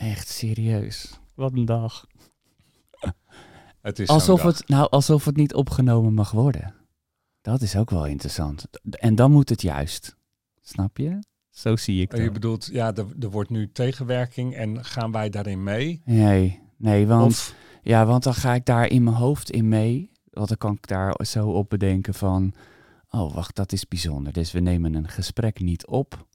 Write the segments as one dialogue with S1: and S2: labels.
S1: Echt serieus. Wat een dag.
S2: Het is
S1: Alsof
S2: dag.
S1: het, nou, alsof het niet opgenomen mag worden. Dat is ook wel interessant. En dan moet het juist. Snap je? Zo zie ik
S2: Oh, Je
S1: het.
S2: bedoelt, ja, er, er wordt nu tegenwerking en gaan wij daarin mee?
S1: Nee, nee, want,
S2: Of,
S1: ja, want dan ga ik daar in mijn hoofd in mee. Want dan kan ik daar zo op bedenken van... Oh, wacht, dat is bijzonder. Dus we nemen een gesprek niet op.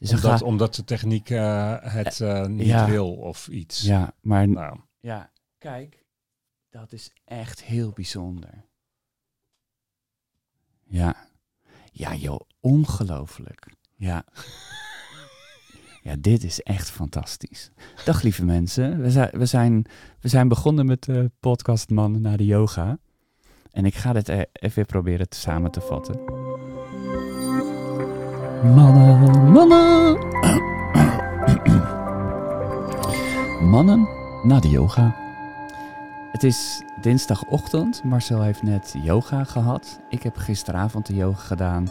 S1: Dus
S2: omdat, omdat de techniek eh, het eh, niet
S1: ja.
S2: wil of iets.
S1: ja, maar
S2: Nou,
S1: Ja, kijk, dat is echt heel bijzonder. Ja, ja joh, ongelooflijk. Ja. Ja, dit is echt fantastisch. Dag lieve mensen, we zijn, we zijn, we zijn begonnen met de podcast Mannen naar de yoga. En ik ga dit e- even proberen te samen te vatten. Mannen, mannen. Mannen naar de yoga. Het is dinsdagochtend. Marcel heeft net yoga gehad. Ik heb gisteravond de yoga gedaan.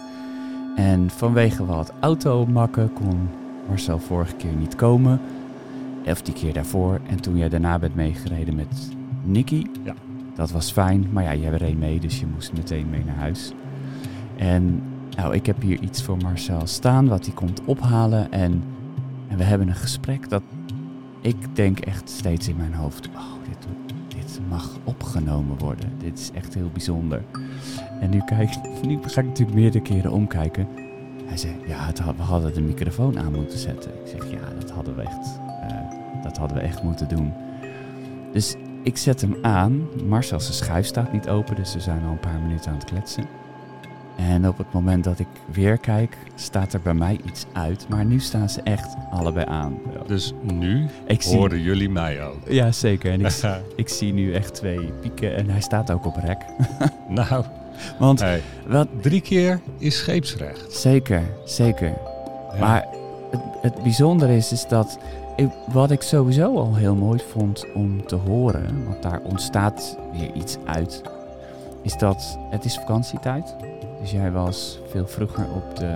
S1: En vanwege wat automakken kon Marcel vorige keer niet komen. Of die keer daarvoor. En toen jij daarna bent meegereden met Nicky.
S2: Ja.
S1: Dat was fijn. Maar ja, jij reed mee, dus je moest meteen mee naar huis. En nou, ik heb hier iets voor Marcel staan wat hij komt ophalen. En, en we hebben een gesprek dat ik denk echt steeds in mijn hoofd. Oh, dit, dit mag opgenomen worden. Dit is echt heel bijzonder. En nu, kijk, nu ga ik natuurlijk meerdere keren omkijken. Hij zei, ja, het we hadden de microfoon aan moeten zetten. Ik zeg, ja, dat hadden we echt, eh, dat hadden we echt moeten doen. Dus ik zet hem aan. Marcel's schuif staat niet open, dus we zijn al een paar minuten aan het kletsen. En op het moment dat ik weer kijk, staat er bij mij iets uit. Maar nu staan ze echt allebei aan.
S2: dus nu
S1: Ik zie,
S2: horen jullie mij ook.
S1: ja, zeker. En ik, ik zie nu echt twee pieken en hij staat ook op rek.
S2: nou,
S1: Want
S2: hey,
S1: wat,
S2: drie keer is scheepsrecht.
S1: zeker, zeker.
S2: Ja.
S1: Maar het, het bijzondere is, is dat ik, wat ik sowieso al heel mooi vond om te horen, want daar ontstaat weer iets uit, is dat het is vakantietijd. Dus jij was veel vroeger op de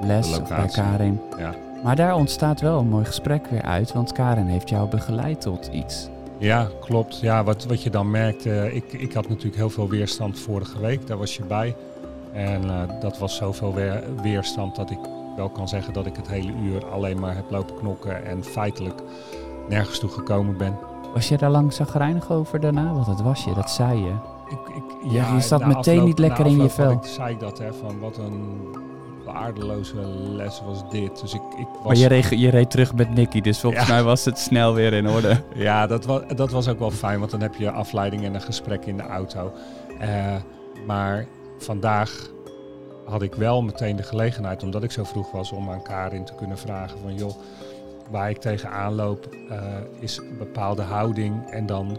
S1: les
S2: De
S1: bij. Karin.
S2: Ja.
S1: Maar daar ontstaat wel een mooi gesprek weer uit, want Karin heeft jou begeleid tot iets.
S2: Ja, klopt. Ja, wat, wat je dan merkt, eh, ik, ik had natuurlijk heel veel weerstand vorige week, daar was je bij. En eh, dat was zoveel weer, weerstand dat ik wel kan zeggen dat ik het hele uur alleen maar heb lopen knokken en feitelijk nergens toe gekomen ben.
S1: Was je daar lang zagrijnig over daarna? Want dat was je, dat zei je.
S2: Ik, ik,
S1: Ja, je zat meteen
S2: afloop-
S1: niet lekker in je vel.
S2: Ik, zei ik dat, hè, van wat een waardeloze les was dit. Dus ik, ik was...
S1: Maar je reed, je reed terug met Nicky, dus volgens
S2: Ja.
S1: mij was het snel weer in orde.
S2: Ja, dat was, dat was ook wel fijn, want dan heb je afleiding en een gesprek in de auto. Eh, maar vandaag had ik wel meteen de gelegenheid, omdat ik zo vroeg was, om aan Karin te kunnen vragen van joh, waar ik tegenaan loop eh, is een bepaalde houding. En dan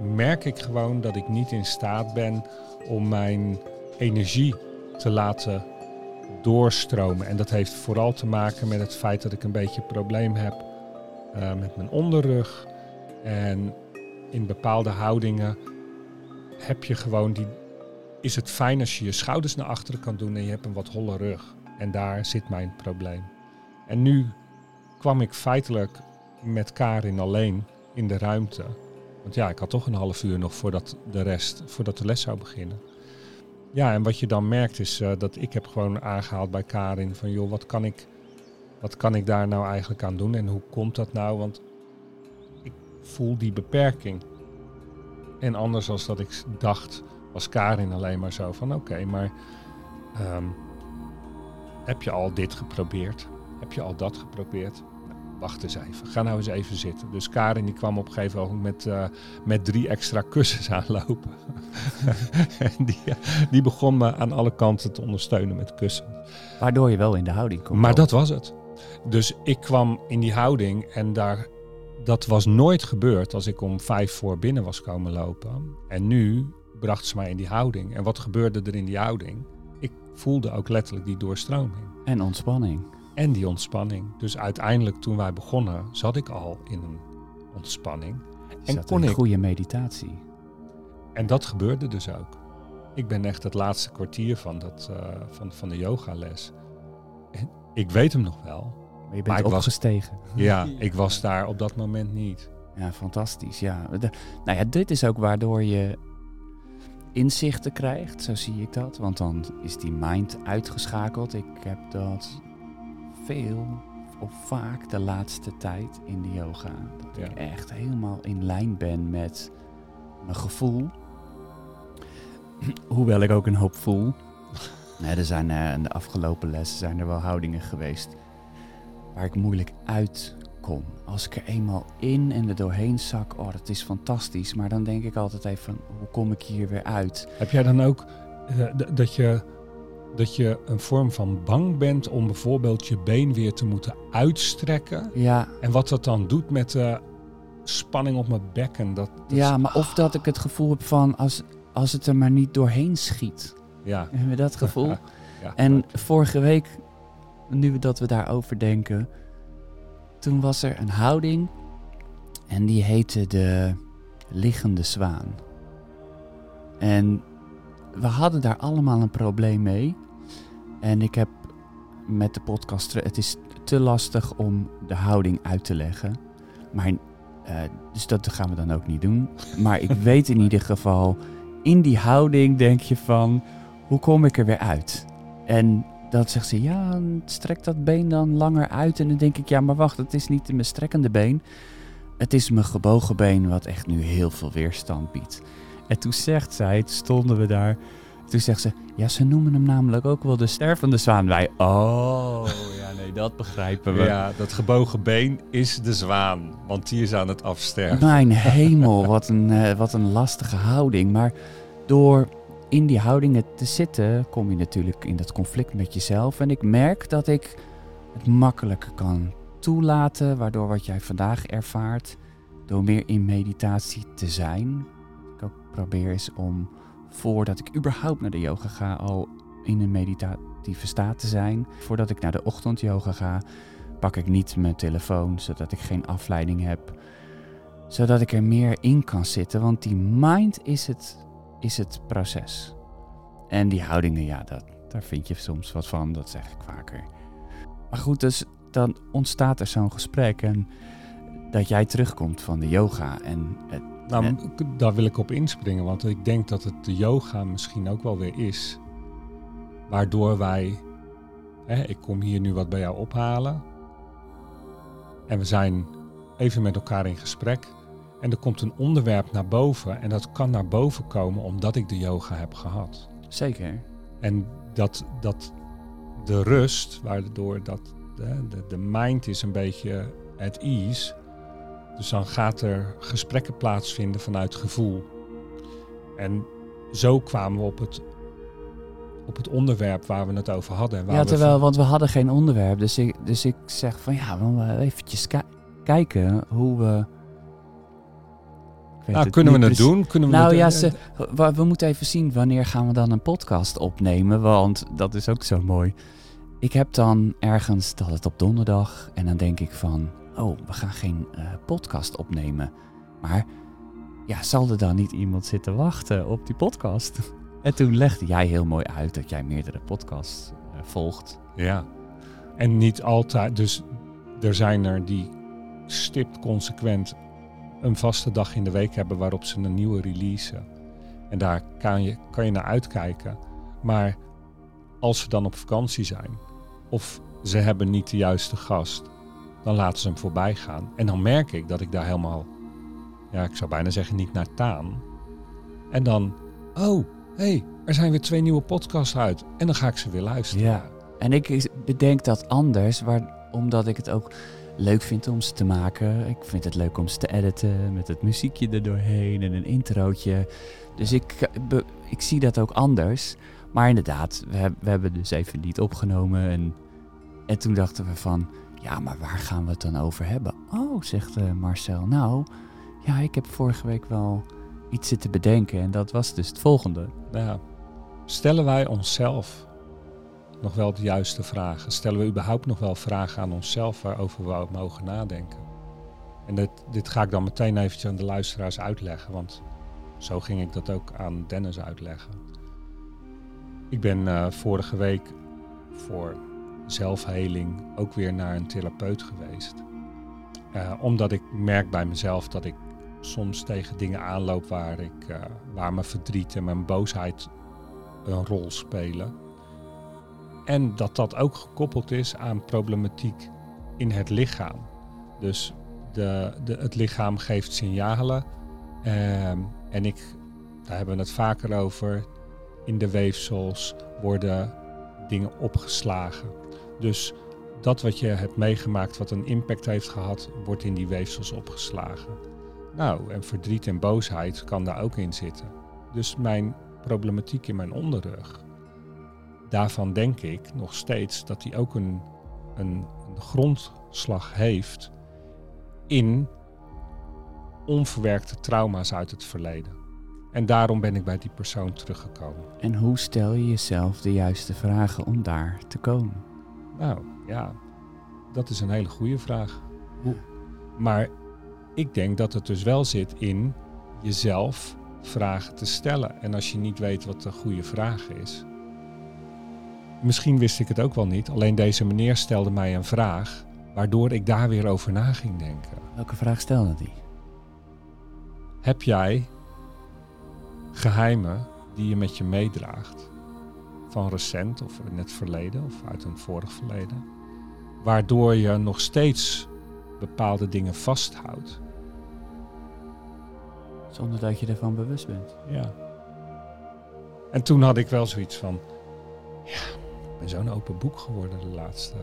S2: merk ik gewoon dat ik niet in staat ben om mijn energie te laten doorstromen. En dat heeft vooral te maken met het feit dat ik een beetje probleem heb eh, met mijn onderrug. En in bepaalde houdingen heb je gewoon die. Is het fijn als je je schouders naar achteren kan doen en je hebt een wat holle rug. En daar zit mijn probleem. En nu kwam ik feitelijk met Karin alleen in de ruimte. Want ja, ik had toch een half uur nog voordat de rest, voordat de les zou beginnen. Ja, en wat je dan merkt is eh, dat ik heb gewoon aangehaald bij Karin van joh, wat kan ik, wat kan ik daar nou eigenlijk aan doen en hoe komt dat nou? Want ik voel die beperking. En anders als dat ik dacht, was Karin alleen maar zo van oké, maar ehm, heb je al dit geprobeerd? Heb je al dat geprobeerd? Wacht eens even, ga nou eens even zitten. Dus Karin die kwam op een gegeven moment met, eh, met drie extra kussens aanlopen. en die, die begon me aan alle kanten te ondersteunen met kussen.
S1: Waardoor je wel in de houding komt.
S2: Maar dat was het. Dus ik kwam in die houding en daar, dat was nooit gebeurd als ik om vijf voor binnen was komen lopen. En nu bracht ze mij in die houding. En wat gebeurde er in die houding? Ik voelde ook letterlijk die doorstroming
S1: En ontspanning.
S2: En die ontspanning. Dus uiteindelijk toen wij begonnen, zat ik al in een ontspanning.
S1: En
S2: En
S1: kon
S2: kon
S1: een
S2: ik-
S1: goede meditatie.
S2: En dat gebeurde dus ook. Ik ben echt het laatste kwartier van, dat, eh, van, van de yogales. En ik weet hem nog wel.
S1: Maar je
S2: Maar
S1: bent
S2: was-
S1: opgestegen.
S2: Ja, ik was daar op dat moment niet.
S1: Ja, fantastisch. Ja. De- nou ja, dit is ook waardoor je inzichten krijgt, zo zie ik dat. Want dan is die mind uitgeschakeld. Ik heb dat veel of vaak de laatste tijd in de yoga. Dat ik echt helemaal in lijn ben met mijn gevoel. Hoewel ik ook een hoop voel. Nee, er zijn eh, in de afgelopen lessen zijn er wel houdingen geweest waar ik moeilijk uitkom. Als ik er eenmaal in en er doorheen zak, oh, dat is fantastisch. Maar dan denk ik altijd even, hoe kom ik hier weer uit?
S2: Heb jij dan ook eh, dat, je, dat je een vorm van bang bent om bijvoorbeeld je been weer te moeten uitstrekken?
S1: Ja,
S2: En wat dat dan doet met de spanning op mijn bekken? Dat, dat
S1: ja
S2: is-
S1: maar of dat ik het gevoel heb van, als, als het er maar niet doorheen schiet.
S2: Ja.
S1: Hebben we dat gevoel?
S2: ja.
S1: En vorige week, nu dat we daarover denken, toen was er een houding en die heette de liggende zwaan. En we hadden daar allemaal een probleem mee. En ik heb met de podcast, het is te lastig om de houding uit te leggen. Maar, eh, dus dat gaan we dan ook niet doen. Maar ik weet in ieder geval, in die houding denk je van, hoe kom ik er weer uit? En dan zegt ze, ja, strek dat been dan langer uit. En dan denk ik, ja, maar wacht, het is niet mijn strekkende been. Het is mijn gebogen been wat echt nu heel veel weerstand biedt. En toen zegt zij, toen stonden we daar. Toen zegt ze, ja, ze noemen hem namelijk ook wel de stervende zwaan. Wij, oh, ja, nee, dat begrijpen we.
S2: ja, dat gebogen been is de zwaan, want die is aan het afsterven.
S1: Mijn hemel, wat een, eh, wat een lastige houding. Maar door in die houdingen te zitten, kom je natuurlijk in dat conflict met jezelf. En ik merk dat ik het makkelijker kan toelaten, waardoor wat jij vandaag ervaart, door meer in meditatie te zijn. Probeer is om, voordat ik überhaupt naar de yoga ga, al in een meditatieve staat te zijn. Voordat ik naar de ochtendyoga ga, pak ik niet mijn telefoon, zodat ik geen afleiding heb zodat ik er meer in kan zitten. Want die mind is het, is het proces. En die houdingen, ja, dat, daar vind je soms wat van. Dat zeg ik vaker. Maar goed, dus dan ontstaat er zo'n gesprek. En dat jij terugkomt van de yoga. En het,
S2: Nou, daar wil ik op inspringen, want ik denk dat het de yoga misschien ook wel weer is. Waardoor wij, hè, ik kom hier nu wat bij jou ophalen. En we zijn even met elkaar in gesprek. En er komt een onderwerp naar boven. En dat kan naar boven komen omdat ik de yoga heb gehad.
S1: zeker.
S2: En dat, dat de rust, waardoor dat de, de, de mind is een beetje at ease. Dus dan gaat er gesprekken plaatsvinden vanuit gevoel. En zo kwamen we op het, op het onderwerp waar we het over hadden. en Waar
S1: Ja,
S2: we
S1: terwijl, want we hadden geen onderwerp. Dus ik, dus ik zeg van ja, we eventjes ki- kijken hoe we...
S2: Nou, kunnen we het doen? Kunnen we
S1: Nou ja, ze, we, we moeten even zien wanneer gaan we dan een podcast opnemen, want dat is ook zo mooi. Ik heb dan ergens dat het op donderdag en dan denk ik van, oh, we gaan geen eh, podcast opnemen. Maar ja, zal er dan niet iemand zitten wachten op die podcast? En toen legde jij heel mooi uit dat jij meerdere podcasts eh, volgt.
S2: Ja. En niet altijd. Dus er zijn er die stipt consequent een vaste dag in de week hebben waarop ze een nieuwe releasen. En daar kan je, kan je naar uitkijken. Maar als ze dan op vakantie zijn of ze hebben niet de juiste gast, dan laten ze hem voorbij gaan. En dan merk ik dat ik daar helemaal, ja, ik zou bijna zeggen, niet naar taan. En dan, oh, hé, hey, er zijn weer twee nieuwe podcasts uit. En dan ga ik ze weer luisteren.
S1: Ja. En ik bedenk dat anders, waar, omdat ik het ook leuk vind om ze te maken. Ik vind het leuk om ze te editen met het muziekje er doorheen en een introotje. Dus ik, ik zie dat ook anders. Maar inderdaad, we, we hebben dus even niet opgenomen. En, en toen dachten we van, ja, maar waar gaan we het dan over hebben? Oh, zegt eh, Marcel, nou, ja, ik heb vorige week wel iets zitten bedenken. En dat was dus het volgende.
S2: Nou, stellen wij onszelf nog wel de juiste vragen? Stellen we überhaupt nog wel vragen aan onszelf waarover we mogen nadenken? En dit, dit ga ik dan meteen eventjes aan de luisteraars uitleggen, want zo ging ik dat ook aan Dennis uitleggen. Ik ben eh, vorige week voor zelfheling ook weer naar een therapeut geweest. Eh, omdat ik merk bij mezelf dat ik soms tegen dingen aanloop waar, ik, uh, waar mijn verdriet en mijn boosheid een rol spelen. En dat dat ook gekoppeld is aan problematiek in het lichaam. Dus de, de, het lichaam geeft signalen. Ehm, en ik, daar hebben we het vaker over. In de weefsels worden dingen opgeslagen. Dus dat wat je hebt meegemaakt, wat een impact heeft gehad, wordt in die weefsels opgeslagen. Nou, en verdriet en boosheid kan daar ook in zitten. Dus mijn problematiek in mijn onderrug, daarvan denk ik nog steeds dat die ook een, een, een grondslag heeft in onverwerkte trauma's uit het verleden. En daarom ben ik bij die persoon teruggekomen.
S1: En hoe stel je jezelf de juiste vragen om daar te komen?
S2: Nou ja, dat is een hele goede vraag. Hoe? Maar ik denk dat het dus wel zit in jezelf vragen te stellen. En als je niet weet wat de goede vraag is. Misschien wist ik het ook wel niet, alleen deze meneer stelde mij een vraag, waardoor ik daar weer over na ging denken.
S1: Welke vraag stelde hij?
S2: Heb jij geheimen die je met je meedraagt? Van recent of in het verleden of uit een vorig verleden? Waardoor je nog steeds bepaalde dingen vasthoudt.
S1: Zonder dat je ervan bewust bent.
S2: Ja. En toen had ik wel zoiets van, ja, ik ben zo'n open boek geworden de laatste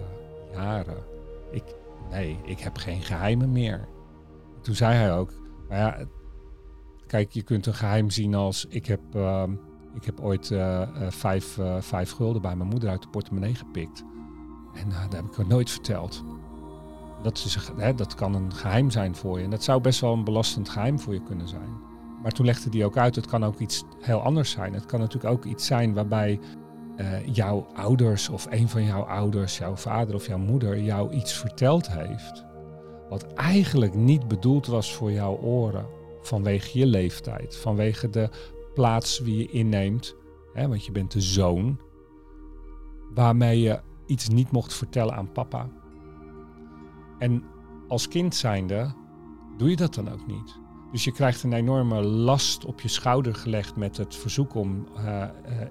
S2: jaren. Ik, nee, ik heb geen geheimen meer. Toen zei hij ook, maar ja, kijk, je kunt een geheim zien als, ik heb, uh, ik heb ooit uh, vijf, uh, vijf gulden bij mijn moeder uit de portemonnee gepikt. En dat heb ik haar nooit verteld. Dat, is, hè, dat kan een geheim zijn voor je. En dat zou best wel een belastend geheim voor je kunnen zijn. Maar toen legde hij ook uit, het kan ook iets heel anders zijn. Het kan natuurlijk ook iets zijn waarbij jouw ouders of een van jouw ouders, jouw vader of jouw moeder, jou iets verteld heeft. Wat eigenlijk niet bedoeld was voor jouw oren. Vanwege je leeftijd, vanwege de plaats wie je inneemt. Hè, want je bent de zoon. Waarmee je iets niet mocht vertellen aan papa. En als kind zijnde doe je dat dan ook niet. Dus je krijgt een enorme last op je schouder gelegd met het verzoek om, uh, uh,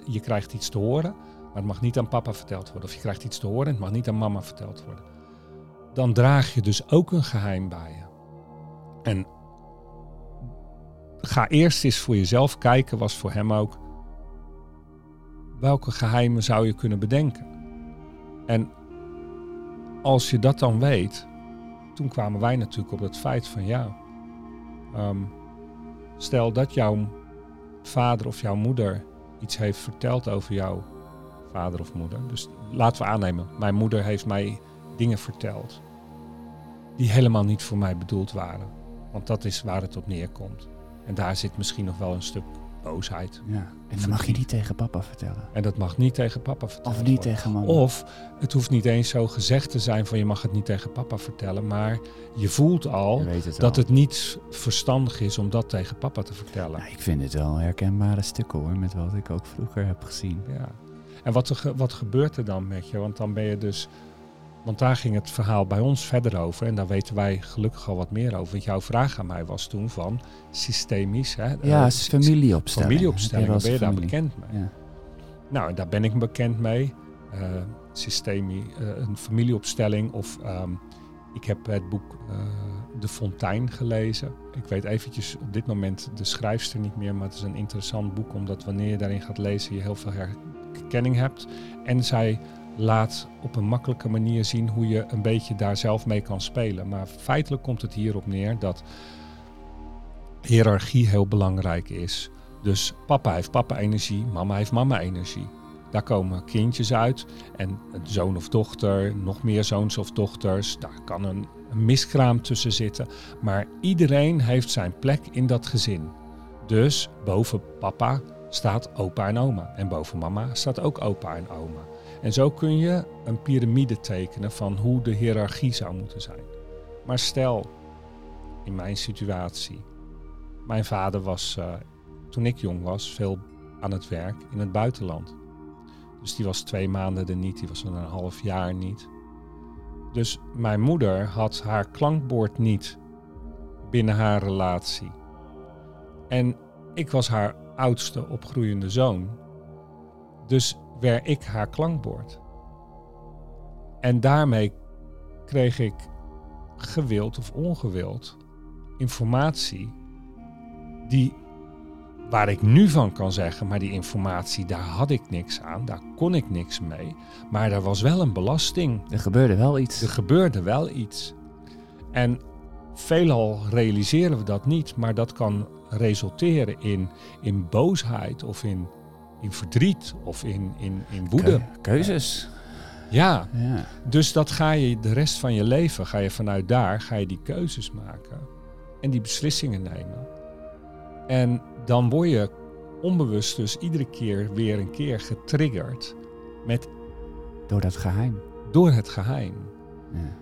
S2: je krijgt iets te horen, maar het mag niet aan papa verteld worden. Of je krijgt iets te horen en het mag niet aan mama verteld worden. Dan draag je dus ook een geheim bij je. En ga eerst eens voor jezelf kijken, was voor hem ook, welke geheimen zou je kunnen bedenken? En als je dat dan weet, toen kwamen wij natuurlijk op het feit van ja, um, stel dat jouw vader of jouw moeder iets heeft verteld over jouw vader of moeder. Dus laten we aannemen, mijn moeder heeft mij dingen verteld die helemaal niet voor mij bedoeld waren. Want dat is waar het op neerkomt. En daar zit misschien nog wel een stuk boosheid.
S1: Ja. En dat mag je niet tegen papa vertellen.
S2: En dat mag niet tegen papa vertellen.
S1: Of niet worden. tegen mama.
S2: Of het hoeft niet eens zo gezegd te zijn van je mag het niet tegen papa vertellen. Maar je voelt al
S1: het
S2: dat
S1: al.
S2: het niet verstandig is om dat tegen papa te vertellen.
S1: Nou, ik vind het wel herkenbare stukken hoor, met wat ik ook vroeger heb gezien.
S2: Ja. En wat, er, wat gebeurt er dan met je? Want dan ben je dus want daar ging het verhaal bij ons verder over. En daar weten wij gelukkig al wat meer over. Want jouw vraag aan mij was toen van systemisch. Hè,
S1: ja, uh, familieopstelling.
S2: Familieopstelling, ben je
S1: familie.
S2: daar bekend mee?
S1: Ja.
S2: Nou, daar ben ik bekend mee. Uh, systemie, uh, een familieopstelling. Of um, ik heb het boek De Fontein gelezen. Ik weet eventjes op dit moment de schrijfster niet meer. Maar het is een interessant boek. Omdat wanneer je daarin gaat lezen je heel veel herkenning hebt. En zij laat op een makkelijke manier zien hoe je een beetje daar zelf mee kan spelen. Maar feitelijk komt het hierop neer dat hiërarchie heel belangrijk is. Dus papa heeft papa-energie, mama heeft mama-energie. Daar komen kindjes uit en een zoon of dochter, nog meer zoons of dochters. Daar kan een, een miskraam tussen zitten. Maar iedereen heeft zijn plek in dat gezin. Dus boven papa staat opa en oma. En boven mama staat ook opa en oma. En zo kun je een piramide tekenen van hoe de hiërarchie zou moeten zijn. Maar stel, in mijn situatie, mijn vader was uh, toen ik jong was veel aan het werk in het buitenland. Dus die was twee maanden er niet, die was een half jaar niet. Dus mijn moeder had haar klankbord niet binnen haar relatie. En ik was haar oudste opgroeiende zoon. Dus werd ik haar klankbord. En daarmee kreeg ik gewild of ongewild informatie die waar ik nu van kan zeggen, maar die informatie, daar had ik niks aan, daar kon ik niks mee. Maar er was wel een belasting.
S1: Er gebeurde wel iets.
S2: Er gebeurde wel iets. En veelal realiseren we dat niet, maar dat kan resulteren in, in boosheid of in, in verdriet of in, in, in woede.
S1: keuzes.
S2: Ja. ja, dus dat ga je de rest van je leven, ga je vanuit daar, ga je die keuzes maken en die beslissingen nemen. En dan word je onbewust dus iedere keer weer een keer getriggerd met...
S1: Door dat geheim.
S2: Door het geheim. Ja.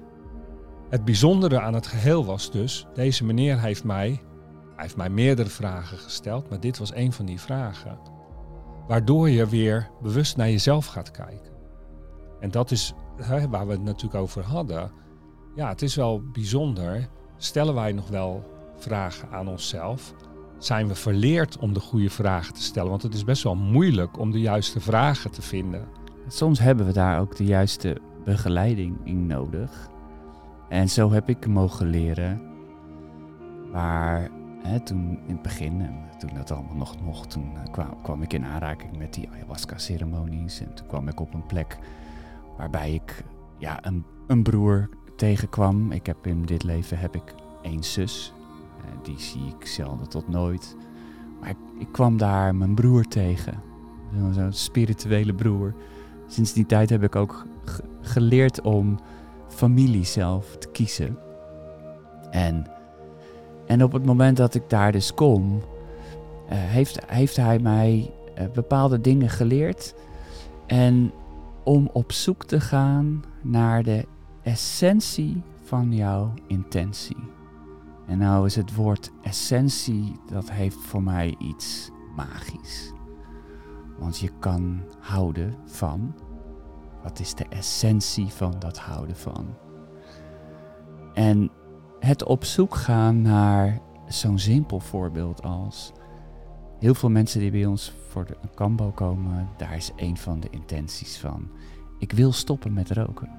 S2: Het bijzondere aan het geheel was dus, deze meneer heeft mij, hij heeft mij meerdere vragen gesteld, maar dit was een van die vragen. Waardoor je weer bewust naar jezelf gaat kijken. En dat is hè, waar we het natuurlijk over hadden. Ja, het is wel bijzonder. Stellen wij nog wel vragen aan onszelf? zijn we verleerd om de goede vragen te stellen. Want het is best wel moeilijk om de juiste vragen te vinden.
S1: Soms hebben we daar ook de juiste begeleiding in nodig. En zo heb ik mogen leren. Maar hè, toen in het begin, toen dat allemaal nog mocht, toen eh, kwam, ik in aanraking met die ayahuasca-ceremonies. En toen kwam ik op een plek waarbij ik ja, een, een broer tegenkwam. Ik heb in dit leven heb ik één zus die zie ik zelden tot nooit. Maar ik, ik kwam daar mijn broer tegen. Zo'n spirituele broer. Sinds die tijd heb ik ook geleerd om familie zelf te kiezen. En, en op het moment dat ik daar dus kom, uh, heeft, heeft hij mij uh, bepaalde dingen geleerd. En om op zoek te gaan naar de essentie van jouw intentie. En nou is het woord essentie, dat heeft voor mij iets magisch. Want je kan houden van. Wat is de essentie van dat houden van? En het op zoek gaan naar zo'n simpel voorbeeld als. Heel veel mensen die bij ons voor de Cambo komen, daar is een van de intenties van. Ik wil stoppen met roken.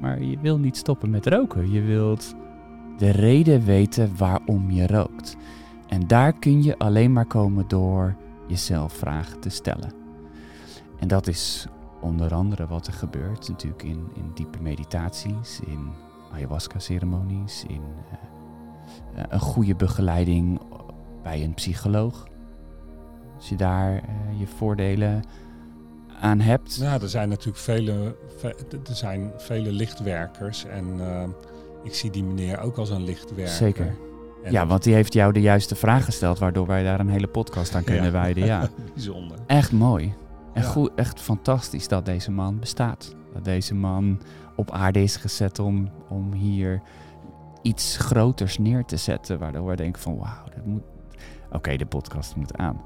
S1: Maar je wil niet stoppen met roken. Je wilt de reden weten waarom je rookt. En daar kun je alleen maar komen door jezelf vragen te stellen. En dat is onder andere wat er gebeurt natuurlijk in, in diepe meditaties, in ayahuasca-ceremonies, in uh, een goede begeleiding bij een psycholoog. Als je daar uh, je voordelen aan hebt.
S2: Ja, er zijn natuurlijk vele, er zijn vele lichtwerkers en uh, ik zie die meneer ook als een lichtwerker.
S1: Zeker. ja, want die heeft jou de juiste vraag gesteld, waardoor wij daar een hele podcast aan kunnen wijden. Ja,
S2: bijzonder.
S1: Echt mooi. En goed, echt fantastisch dat deze man bestaat. Dat deze man op aarde is gezet om, om hier iets groters neer te zetten. Waardoor we denken van wauw, dat moet. Oké, de podcast moet aan.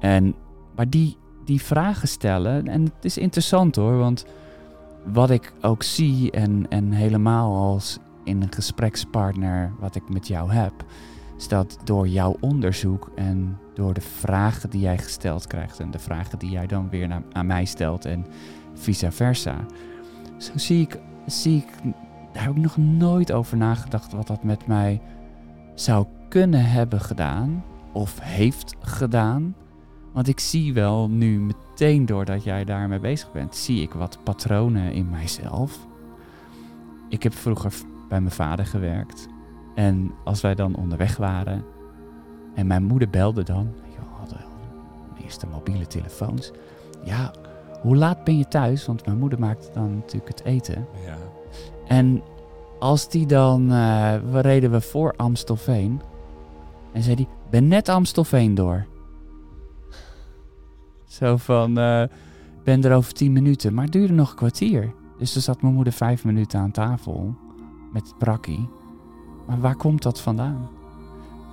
S1: En, maar die, die vragen stellen, en het is interessant hoor, want wat ik ook zie en, en helemaal als in een gesprekspartner wat ik met jou heb, is dat door jouw onderzoek en door de vragen die jij gesteld krijgt en de vragen die jij dan weer aan mij stelt en vice versa. Zo zie ik, zie ik, daar heb ik nog nooit over nagedacht wat dat met mij zou kunnen hebben gedaan of heeft gedaan. Want ik zie wel nu meteen doordat jij daarmee bezig bent, zie ik wat patronen in mijzelf. Ik heb vroeger bij mijn vader gewerkt. En als wij dan onderweg waren en mijn moeder belde dan, we hadden de eerste mobiele telefoons. Ja, hoe laat ben je thuis? Want mijn moeder maakte dan natuurlijk het eten. Ja. En als die dan, uh, we reden we voor Amstelveen. En zei die, ben net Amstelveen door. Zo van, uh, ben er over tien minuten. Maar het duurde nog een kwartier. Dus er zat mijn moeder vijf minuten aan tafel met brakkie. Maar waar komt dat vandaan?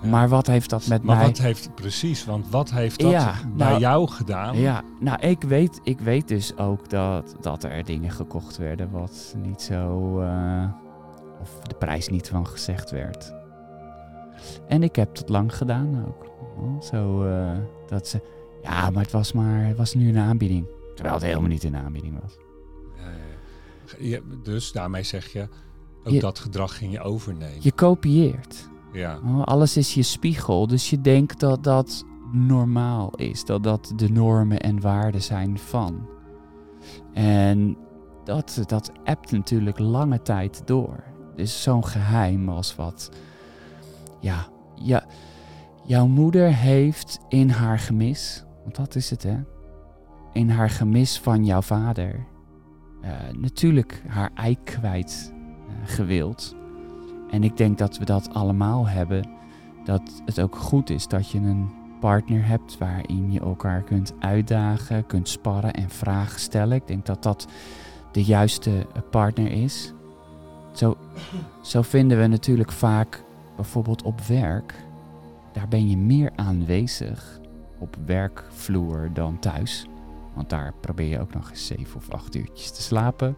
S2: Ja.
S1: Maar wat heeft dat met
S2: Maar
S1: mij...
S2: wat heeft precies? Want wat heeft dat
S1: Ja,
S2: bij
S1: nou-
S2: jou gedaan?
S1: Ja, nou, ik weet, ik weet dus ook dat, dat er dingen gekocht werden wat niet zo. eh, of de prijs niet van gezegd werd. En ik heb het lang gedaan ook. Zo eh, dat ze. Ja, maar het was maar. Het was nu een aanbieding. Terwijl het helemaal niet een aanbieding was.
S2: Ja, ja, ja. Je- dus daarmee zeg je, ook
S1: Je-
S2: dat gedrag ging je overnemen.
S1: Je kopieert.
S2: Ja.
S1: Oh, Alles is je spiegel. Dus je denkt dat dat normaal is. Dat dat de normen en waarden zijn van. En dat, dat appt natuurlijk lange tijd door. Dus zo'n geheim als wat. Ja, ja, jouw moeder heeft in haar gemis. Want dat is het, hè? In haar gemis van jouw vader. eh, natuurlijk haar ei kwijt eh, gewild. En ik denk dat we dat allemaal hebben. Dat het ook goed is dat je een partner hebt waarin je elkaar kunt uitdagen, kunt sparren en vragen stellen. Ik denk dat dat de juiste eh, partner is. Zo, zo vinden we natuurlijk vaak bijvoorbeeld op werk. Daar ben je meer aanwezig op werkvloer dan thuis. Want daar probeer je ook nog eens zeven of acht uurtjes te slapen.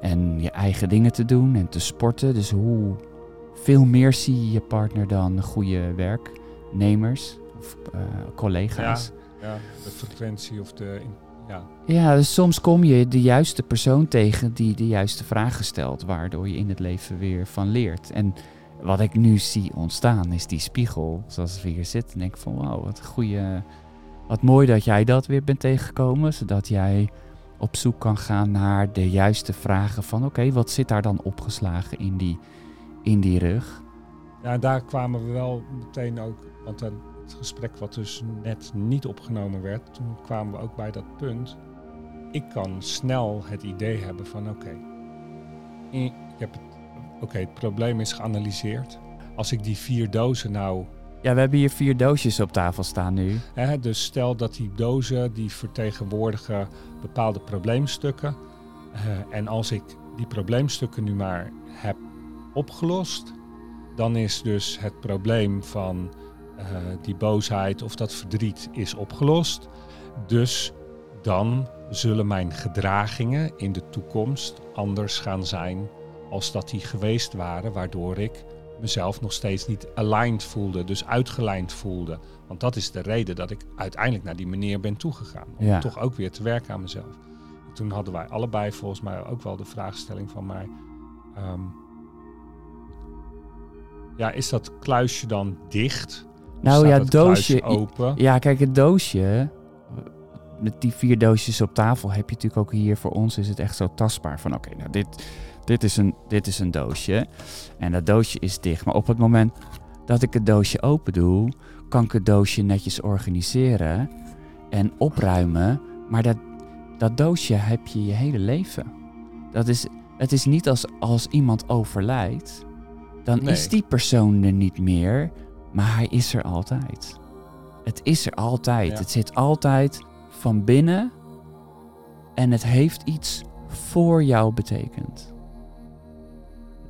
S1: En je eigen dingen te doen en te sporten. Dus hoe veel meer zie je je partner dan goede werknemers of eh, collega's.
S2: ja, de frequentie of de... Ja,
S1: Ja. dus soms kom je de juiste persoon tegen die de juiste vragen stelt, waardoor je in het leven weer van leert. En wat ik nu zie ontstaan is die spiegel, zoals we hier zitten. En denk ik van wauw, wat een goede, wat mooi dat jij dat weer bent tegengekomen, zodat jij op zoek kan gaan naar de juiste vragen van oké, wat zit daar dan opgeslagen in die, in die rug?
S2: ja daar kwamen we wel meteen ook... Want dan het gesprek wat dus net niet opgenomen werd... toen kwamen we ook bij dat punt... Ik kan snel het idee hebben van oké... eh, ik heb het, oké, het probleem is geanalyseerd. Als ik die vier dozen nou
S1: Ja, we hebben hier vier doosjes op tafel staan nu.
S2: Dus stel dat die dozen die vertegenwoordigen bepaalde probleemstukken. Eh, en als ik die probleemstukken nu maar heb opgelost, dan is dus het probleem van eh, die boosheid of dat verdriet is opgelost. Dus dan zullen mijn gedragingen in de toekomst anders gaan zijn als dat die geweest waren, waardoor ik mezelf nog steeds niet aligned voelde, dus uitgelijnd voelde. Want dat is de reden dat ik uiteindelijk naar die meneer ben toegegaan. Om
S1: Ja.
S2: toch ook weer te werken aan mezelf. Toen hadden wij allebei volgens mij ook wel de vraagstelling van mij. ehm, ja, is dat kluisje dan dicht?
S1: Nou ja, doosje.
S2: open.
S1: Ja, kijk, het doosje. Met die vier doosjes op tafel heb je natuurlijk ook hier voor ons is het echt zo tastbaar. Van oké, nou dit, dit, is een, dit is een doosje. En dat doosje is dicht. Maar op het moment dat ik het doosje open doe, kan ik het doosje netjes organiseren en opruimen. Maar dat, dat doosje heb je je hele leven. Dat is, het is niet als, als iemand overlijdt, dan
S2: Nee.
S1: is die persoon er niet meer, maar hij is er altijd. Het is er altijd.
S2: Ja.
S1: Het zit altijd van binnen en het heeft iets voor jou betekend.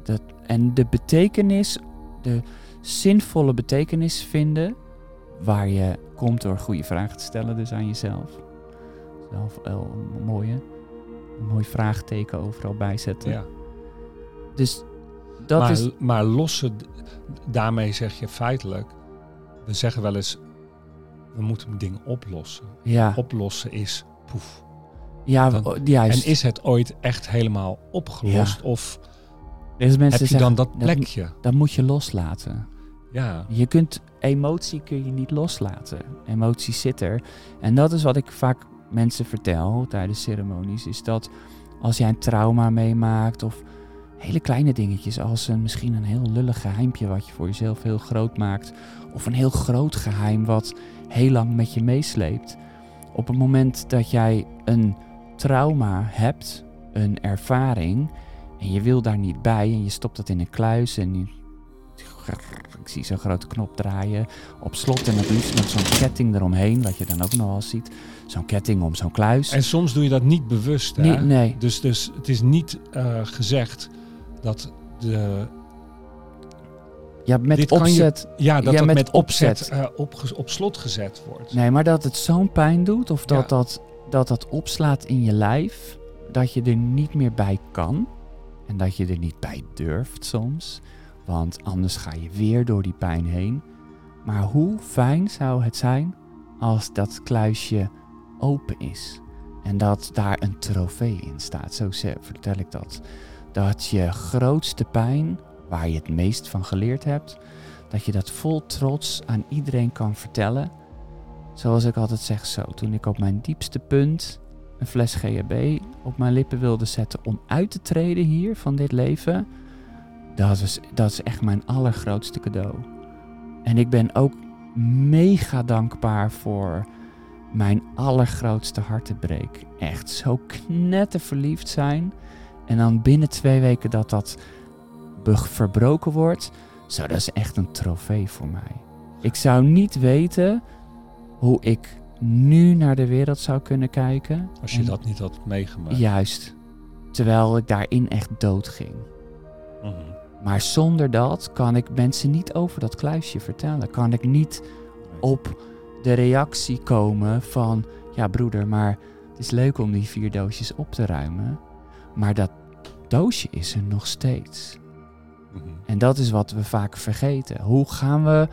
S1: Dat, en de betekenis, de zinvolle betekenis vinden, waar je komt door goede vragen te stellen dus aan jezelf. Zelf wel een mooie, een mooi vraagteken overal bijzetten.
S2: Ja.
S1: Dus dat
S2: maar,
S1: is...
S2: maar lossen, daarmee zeg je feitelijk, we zeggen wel eens, we moeten een ding oplossen.
S1: Ja,
S2: Oplossen is poef.
S1: ja
S2: dan-
S1: juist.
S2: En is het ooit echt helemaal opgelost? Of
S1: Dus mensen
S2: heb je dan dat plekje?
S1: Dat moet je loslaten.
S2: Ja,
S1: Je kunt emotie kun je niet loslaten. Emotie zit er. En dat is wat ik vaak mensen vertel tijdens ceremonies. Is dat als jij een trauma meemaakt of hele kleine dingetjes als een, misschien een heel lullig geheimpje wat je voor jezelf heel groot maakt. Of een heel groot geheim wat heel lang met je meesleept. Op het moment dat jij een trauma hebt, een ervaring, en je wil daar niet bij en je stopt dat in een kluis en je ik zie zo'n grote knop draaien. Op slot en het liefst met zo'n ketting eromheen, wat je dan ook nog wel ziet. Zo'n ketting om zo'n kluis.
S2: en soms doe je dat niet bewust. Hè?
S1: nee, nee.
S2: Dus, dus het is niet eh, gezegd dat de,
S1: Ja, met
S2: je-
S1: opzet.
S2: Ja, dat
S1: Ja,
S2: het
S1: met
S2: met, opzet,
S1: opzet.
S2: eh, op slot gezet wordt.
S1: Nee, maar dat het zo'n pijn doet of dat,
S2: Ja.
S1: dat, dat dat opslaat in je lijf, dat je er niet meer bij kan en dat je er niet bij durft soms, want anders ga je weer door die pijn heen. Maar hoe fijn zou het zijn als dat kluisje open is en dat daar een trofee in staat, zo vertel ik dat. Dat je grootste pijn, waar je het meest van geleerd hebt, dat je dat vol trots aan iedereen kan vertellen. Zoals ik altijd zeg zo, toen ik op mijn diepste punt een fles GHB op mijn lippen wilde zetten om uit te treden hier van dit leven, dat is, dat is echt mijn allergrootste cadeau. En ik ben ook mega dankbaar voor mijn allergrootste hartebreek. Echt zo knetterverliefd zijn en dan binnen twee weken dat dat verbroken wordt. Zo, dat is echt een trofee voor mij. Ik zou niet weten hoe ik nu naar de wereld zou kunnen kijken.
S2: Als je
S1: En-
S2: dat niet had meegemaakt.
S1: Juist. Terwijl ik daarin echt dood ging.
S2: Mhm.
S1: Maar zonder dat kan ik mensen niet over dat kluisje vertellen. Kan ik niet op de reactie komen van... Ja broeder, maar het is leuk om die vier doosjes op te ruimen. Maar dat doosje is er nog steeds.
S2: Mhm.
S1: En dat is wat we vaak vergeten. Hoe gaan we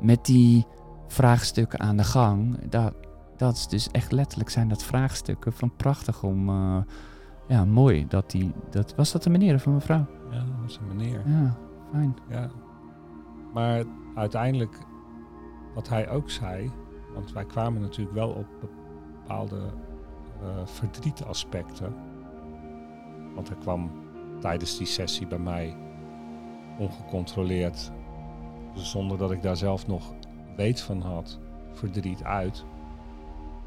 S1: met die vraagstukken aan de gang? Dat, dat is dus echt letterlijk zijn dat vraagstukken van prachtig om... eh, ja, mooi dat die... Dat, was dat de meneer of een mevrouw?
S2: Ja, dat was een meneer.
S1: Ja, fijn.
S2: Ja. Maar uiteindelijk, wat hij ook zei, want wij kwamen natuurlijk wel op bepaalde eh verdrietaspecten. Want hij kwam tijdens die sessie bij mij ongecontroleerd, zonder dat ik daar zelf nog weet van had, verdriet uit.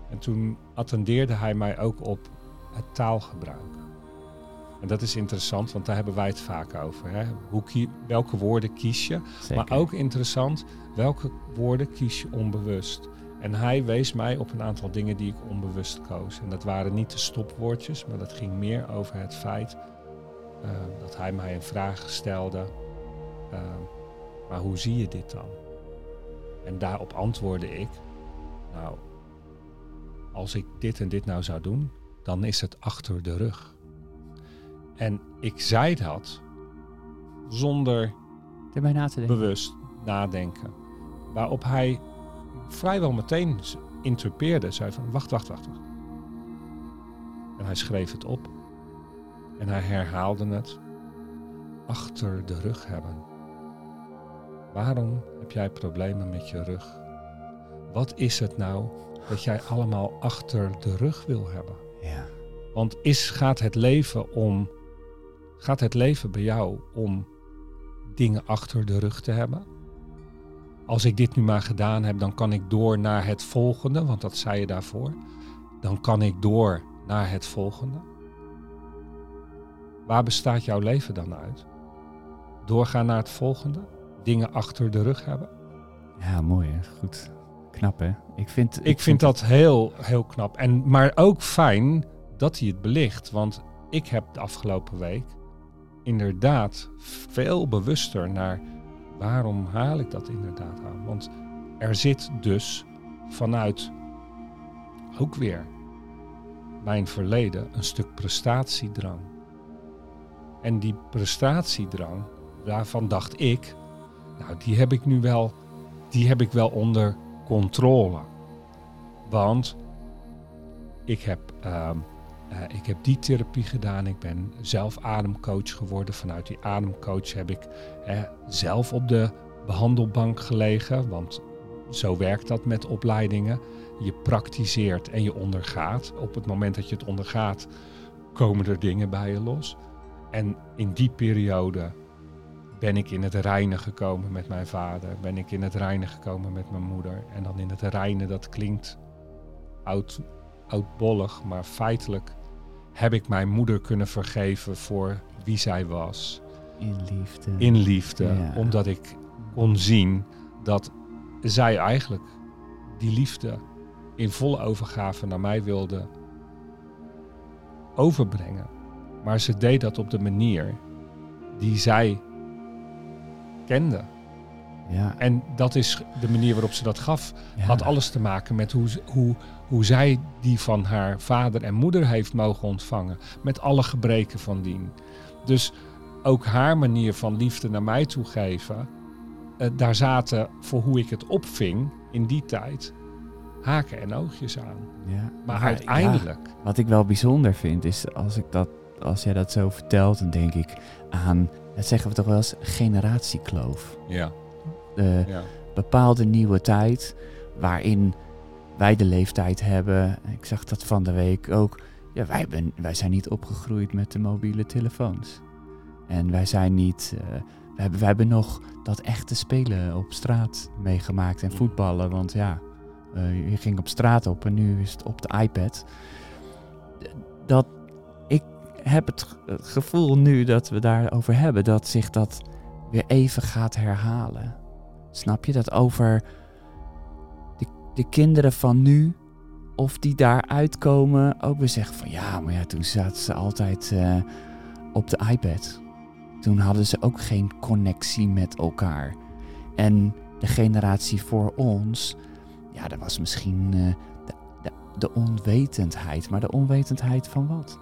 S2: En toen attendeerde hij mij ook op het taalgebruik. En dat is interessant, want daar hebben wij het vaak over. Hè? Hoe kie- welke woorden kies je?
S1: Zeker.
S2: Maar ook interessant, welke woorden kies je onbewust? En hij wees mij op een aantal dingen die ik onbewust koos. En dat waren niet de stopwoordjes, maar dat ging meer over het feit eh, dat hij mij een vraag stelde. eh, maar hoe zie je dit dan? En daarop antwoordde ik, nou, als ik dit en dit nou zou doen, dan is het achter de rug. En ik zei dat zonder
S1: Erbij na te denken.
S2: bewust nadenken. Waarop hij vrijwel meteen interpreteerde. Zei van, wacht, wacht, wacht. wacht. En hij schreef het op. En hij herhaalde het. Achter de rug hebben. Waarom heb jij problemen met je rug? Wat is het nou dat jij allemaal achter de rug wil hebben?
S1: Ja.
S2: Want is, gaat het leven om. Gaat het leven bij jou om dingen achter de rug te hebben? Als ik dit nu maar gedaan heb, dan kan ik door naar het volgende, want dat zei je daarvoor. Dan kan ik door naar het volgende. Waar bestaat jouw leven dan uit? Doorgaan naar het volgende? Dingen achter de rug hebben?
S1: ja, mooi hè. Goed. Knap hè. Ik vind,
S2: Ik vind dat heel, heel knap. En, maar ook fijn dat hij het belicht. Want ik heb de afgelopen week inderdaad veel bewuster naar waarom haal ik dat inderdaad aan. Want er zit dus vanuit ook weer mijn verleden een stuk prestatiedrang. En die prestatiedrang, daarvan dacht ik, nou die heb ik nu wel, die heb ik wel onder controle. Want ik heb, ehm, eh, ik heb die therapie gedaan. Ik ben zelf ademcoach geworden. Vanuit die ademcoach heb ik zelf op de behandelbank gelegen. Want zo werkt dat met opleidingen. Je praktiseert en je ondergaat. Op het moment dat je het ondergaat, komen er dingen bij je los. En in die periode ben ik in het reinen gekomen met mijn vader. Ben ik in het reinen gekomen met mijn moeder. En dan in het reinen, dat klinkt oud, oudbollig, maar feitelijk heb ik mijn moeder kunnen vergeven voor wie zij was.
S1: in liefde.
S2: In liefde,
S1: Ja.
S2: omdat ik kon zien dat zij eigenlijk die liefde in volle overgave naar mij wilde overbrengen. Maar ze deed dat op de manier die zij kende.
S1: Ja.
S2: En dat is de manier waarop ze dat gaf.
S1: ja.
S2: Had alles te maken met hoe, hoe, hoe zij die van haar vader en moeder heeft mogen ontvangen. Met alle gebreken van dien. Dus ook haar manier van liefde naar mij toe geven. eh, daar zaten, voor hoe ik het opving in die tijd, haken en oogjes aan.
S1: Ja.
S2: Maar
S1: ja,
S2: uiteindelijk,
S1: Wat ik wel bijzonder vind, is als, ik dat, als jij dat zo vertelt, dan denk ik aan, dat zeggen we toch wel eens, generatiekloof.
S2: ja,
S1: De
S2: ja,
S1: bepaalde nieuwe tijd waarin wij de leeftijd hebben. Ik zag dat van de week ook. Ja, wij, ben, wij zijn niet opgegroeid met de mobiele telefoons. En wij zijn niet. eh, we, hebben, we hebben nog dat echte spelen op straat meegemaakt en voetballen. Want ja, eh, je ging op straat op en nu is het op de iPad. Dat heb het ge- het gevoel nu dat we daarover hebben, dat zich dat weer even gaat herhalen. Snap je dat over de, de kinderen van nu, of die daar uitkomen, ook weer zeggen van ja, maar ja, toen zaten ze altijd eh, op de iPad. Toen hadden ze ook geen connectie met elkaar. En de generatie voor ons, ja, dat was misschien eh, de, de onwetendheid. Maar de onwetendheid van wat?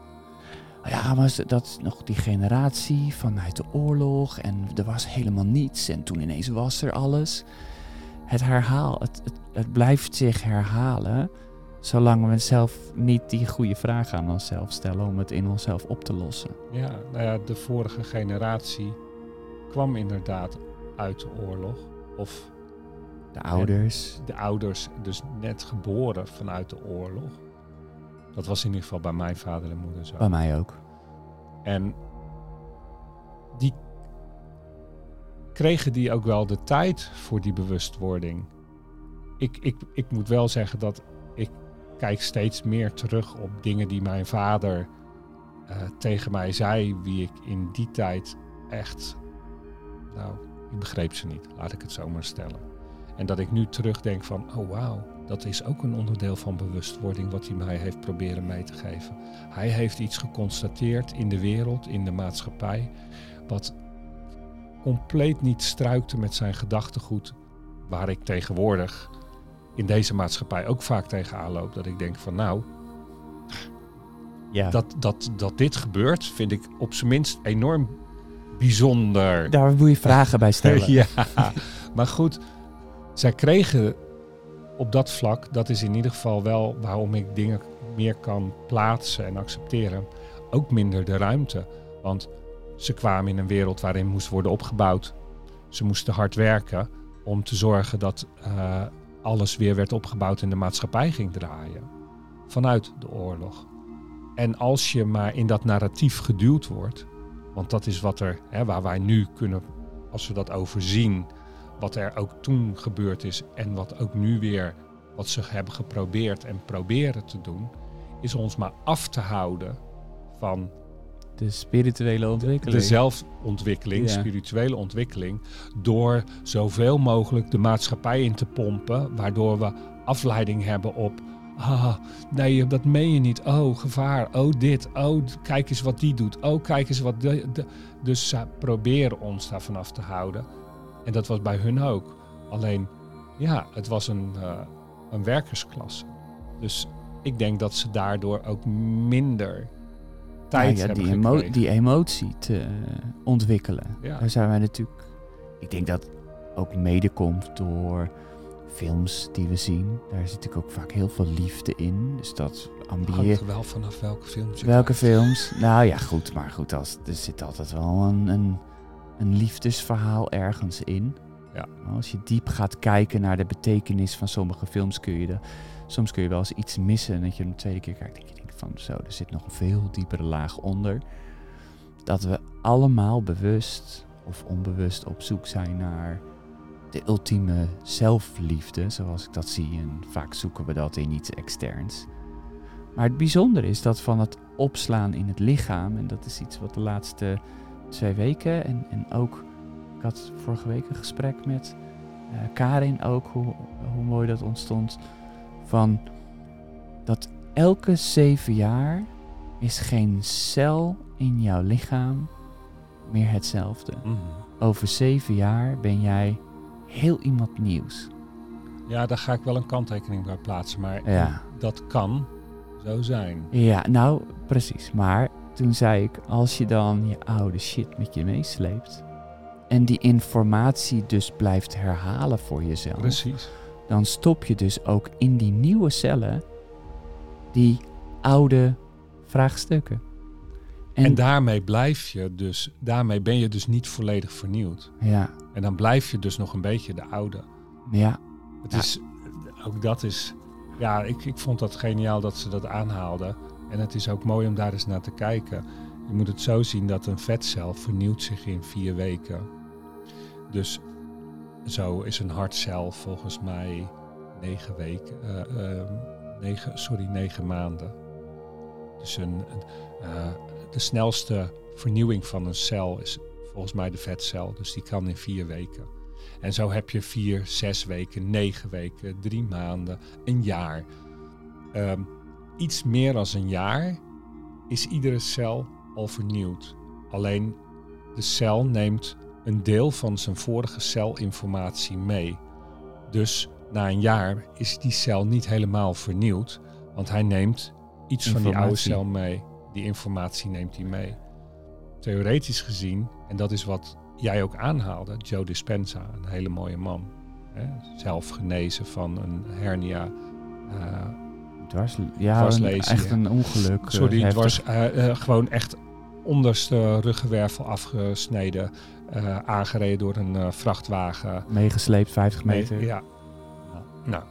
S1: Ja, maar dat is nog die generatie vanuit de oorlog en er was helemaal niets en toen ineens was er alles. Het herhaal, het, het, het blijft zich herhalen zolang we zelf niet die goede vraag aan onszelf stellen om het in onszelf op te lossen.
S2: ja, nou ja, de vorige generatie kwam inderdaad uit de oorlog. Of
S1: De ouders,
S2: de ouders dus net geboren vanuit de oorlog. Dat was in ieder geval bij mijn vader en moeder zo.
S1: bij mij ook.
S2: En die kregen die ook wel de tijd voor die bewustwording. Ik, ik, ik moet wel zeggen dat ik kijk steeds meer terug op dingen die mijn vader eh, tegen mij zei, wie ik in die tijd echt, nou, ik begreep ze niet, laat ik het zo maar stellen. En dat ik nu terugdenk van, oh wauw, dat is ook een onderdeel van bewustwording wat hij mij heeft proberen mee te geven. Hij heeft iets geconstateerd in de wereld, in de maatschappij, wat compleet niet struikte met zijn gedachtegoed, waar ik tegenwoordig in deze maatschappij ook vaak tegenaan loop. Dat ik denk van nou,
S1: Ja,
S2: dat, dat, dat dit gebeurt, vind ik op zijn minst enorm bijzonder.
S1: daar moet je vragen bij stellen.
S2: ja, maar goed, zij kregen op dat vlak, dat is in ieder geval wel waarom ik dingen meer kan plaatsen en accepteren, ook minder de ruimte. Want ze kwamen in een wereld waarin moest worden opgebouwd. Ze moesten hard werken om te zorgen dat eh, alles weer werd opgebouwd en de maatschappij ging draaien. Vanuit de oorlog. En als je maar in dat narratief geduwd wordt, want dat is wat er, hè, waar wij nu kunnen, als we dat overzien, wat er ook toen gebeurd is en wat ook nu weer, wat ze hebben geprobeerd en proberen te doen, is ons maar af te houden van
S1: De spirituele ontwikkeling.
S2: de zelfontwikkeling,
S1: Ja.
S2: spirituele ontwikkeling, door zoveel mogelijk de maatschappij in te pompen, waardoor we afleiding hebben op. Ah, nee, dat meen je niet. Oh, gevaar. Oh, dit. Oh, kijk eens wat die doet. Oh, kijk eens wat. De, de- Dus ze proberen ons daarvan af te houden. En dat was bij hun ook. Alleen, ja, het was een, eh, een werkersklasse. Dus ik denk dat ze daardoor ook minder tijd
S1: Nou ja,
S2: hebben
S1: die, emo- die emotie te eh, ontwikkelen.
S2: Ja.
S1: Daar zijn wij natuurlijk. Ik denk dat ook mede komt door films die we zien. Daar zit natuurlijk ook vaak heel veel liefde in. Dus dat ambieer.
S2: Hangt er wel vanaf welke films
S1: Welke films? Nou ja, goed. Maar goed, als, er zit altijd wel een, een, een liefdesverhaal ergens in.
S2: Ja.
S1: Als je diep gaat kijken naar de betekenis van sommige films, kun je de, soms kun je wel eens iets missen. En dat je een tweede keer kijkt, denk je denkt van zo, er zit nog een veel diepere laag onder. Dat we allemaal bewust of onbewust op zoek zijn naar de ultieme zelfliefde, zoals ik dat zie. En vaak zoeken we dat in iets externs. Maar het bijzondere is dat van het opslaan in het lichaam, en dat is iets wat de laatste twee weken, en, en ook, ik had vorige week een gesprek met eh, Karin ook, hoe, hoe mooi dat ontstond, van dat elke zeven jaar is geen cel in jouw lichaam meer hetzelfde.
S2: Mhm.
S1: Over zeven jaar ben jij heel iemand nieuws.
S2: Ja, daar ga ik wel een kanttekening bij plaatsen. Maar
S1: Ja.
S2: dat kan zo zijn.
S1: Ja, nou, precies. Maar toen zei ik, als je dan je oude shit met je meesleept en die informatie dus blijft herhalen voor jezelf,
S2: Precies.
S1: dan stop je dus ook in die nieuwe cellen die oude vraagstukken.
S2: En, daarmee blijf je dus, daarmee ben je dus niet volledig vernieuwd.
S1: ja,
S2: En dan blijf je dus nog een beetje de oude.
S1: ja,
S2: Het
S1: Ja.
S2: is, ook dat is, ja, ik, ik vond dat geniaal dat ze dat aanhaalden. En het is ook mooi om daar eens naar te kijken. Je moet het zo zien dat een vetcel vernieuwt zich in vier weken. Dus zo is een hartcel volgens mij negen weken, eh, eh, negen, sorry, negen maanden. Dus een, een, eh, de snelste vernieuwing van een cel is volgens mij de vetcel. Dus die kan in vier weken. En zo heb je vier, zes weken, negen weken, drie maanden, een jaar. Ehm, iets meer dan een jaar is iedere cel al vernieuwd. Alleen de cel neemt een deel van zijn vorige celinformatie mee. Dus na een jaar is die cel niet helemaal vernieuwd, want hij neemt iets van die oude cel mee. Die informatie neemt hij mee. Theoretisch gezien, en dat is wat jij ook aanhaalde, Joe Dispenza, een hele mooie man. Hè? Zelf genezen van een hernia. eh,
S1: dwars, ja
S2: Dwarslezen,
S1: echt
S2: ja.
S1: een ongeluk. eh,
S2: sorry, het was eh, eh, gewoon echt onderste ruggenwervel afgesneden. aangereden door een vrachtwagen.
S1: meegesleept 50 meter.
S2: Nee, ja. Nou,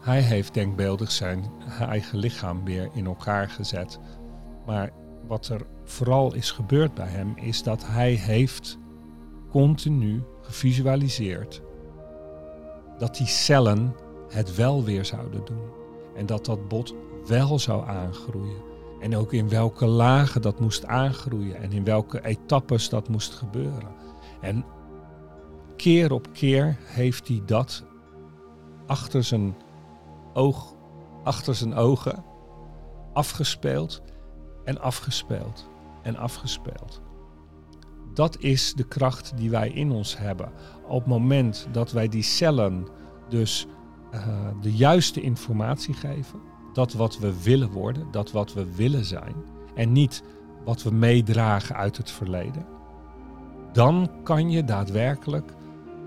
S2: hij heeft denkbeeldig zijn eigen lichaam weer in elkaar gezet. Maar wat er vooral is gebeurd bij hem, is dat hij heeft continu gevisualiseerd dat die cellen het wel weer zouden doen. En dat dat bot wel zou aangroeien. En ook in welke lagen dat moest aangroeien en in welke etappes dat moest gebeuren. En keer op keer heeft hij dat achter zijn oog, achter zijn ogen afgespeeld en afgespeeld en afgespeeld. Dat is de kracht die wij in ons hebben. Op het moment dat wij die cellen dus eh, de juiste informatie geven, dat wat we willen worden, dat wat we willen zijn, en niet wat we meedragen uit het verleden, dan kan je daadwerkelijk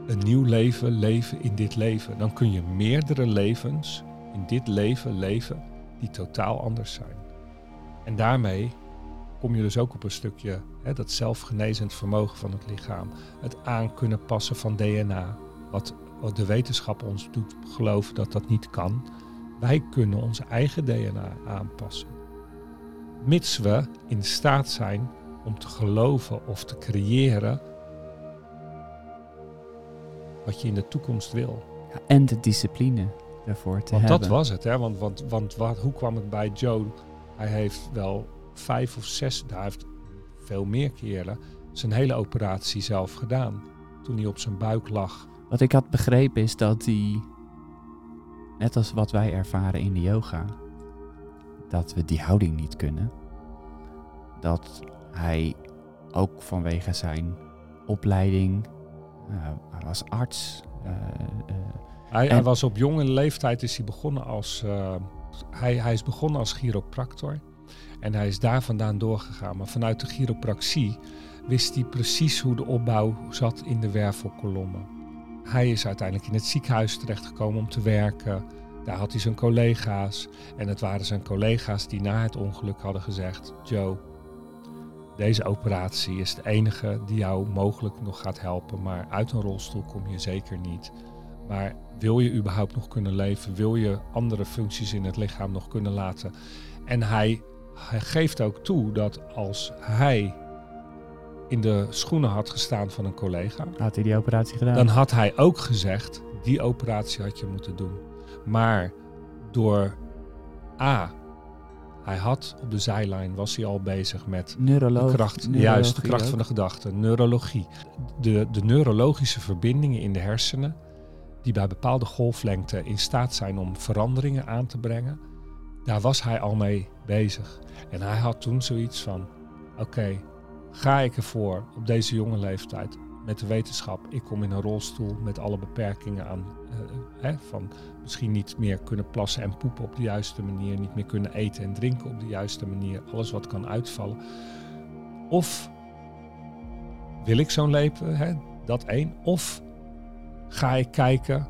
S2: een nieuw leven leven in dit leven. Dan kun je meerdere levens in dit leven leven die totaal anders zijn. En daarmee kom je dus ook op een stukje hè, dat zelfgenezend vermogen van het lichaam. Het aan kunnen passen van DNA. Wat, wat de wetenschap ons doet geloven dat dat niet kan. Wij kunnen onze eigen DNA aanpassen. Mits we in staat zijn om te geloven of te creëren wat je in de toekomst wil.
S1: Ja, en de discipline daarvoor te
S2: Want
S1: hebben.
S2: dat was het, hè? Want, want, want wat, hoe kwam het bij Joe? Hij heeft wel vijf of zes, hij heeft veel meer keren zijn hele operatie zelf gedaan. Toen hij op zijn buik lag.
S1: Wat ik had begrepen is dat die, net als wat wij ervaren in de yoga, dat we die houding niet kunnen. Dat hij ook vanwege zijn opleiding, eh, hij was arts. eh, eh,
S2: Hij, was op jonge leeftijd is hij begonnen als hij, hij is begonnen als chiropractor en hij is daar vandaan doorgegaan. Maar vanuit de chiropractie wist hij precies hoe de opbouw zat in de wervelkolommen. Hij is uiteindelijk in het ziekenhuis terechtgekomen om te werken. Daar had hij zijn collega's en het waren zijn collega's die na het ongeluk hadden gezegd: Joe, deze operatie is de enige die jou mogelijk nog gaat helpen, maar uit een rolstoel kom je zeker niet. Maar wil je überhaupt nog kunnen leven? Wil je andere functies in het lichaam nog kunnen laten? En hij, hij geeft ook toe dat als hij in de schoenen had gestaan van een collega,
S1: had hij die operatie gedaan?
S2: dan had hij ook gezegd: die operatie had je moeten doen. Maar door A, hij had op de zijlijn was hij al bezig met
S1: Neuroloog,
S2: de kracht,
S1: neurologie
S2: juist de kracht
S1: ook.
S2: van de gedachte, neurologie. De, de neurologische verbindingen in de hersenen, die bij bepaalde golflengten in staat zijn om veranderingen aan te brengen, daar was hij al mee bezig. En hij had toen zoiets van: oké, ga ik ervoor op deze jonge leeftijd met de wetenschap. Ik kom in een rolstoel met alle beperkingen aan. eh, hè, van misschien niet meer kunnen plassen en poepen op de juiste manier. Niet meer kunnen eten en drinken op de juiste manier. Alles wat kan uitvallen. Of wil ik zo'n leven, hè, dat één. Of ga ik kijken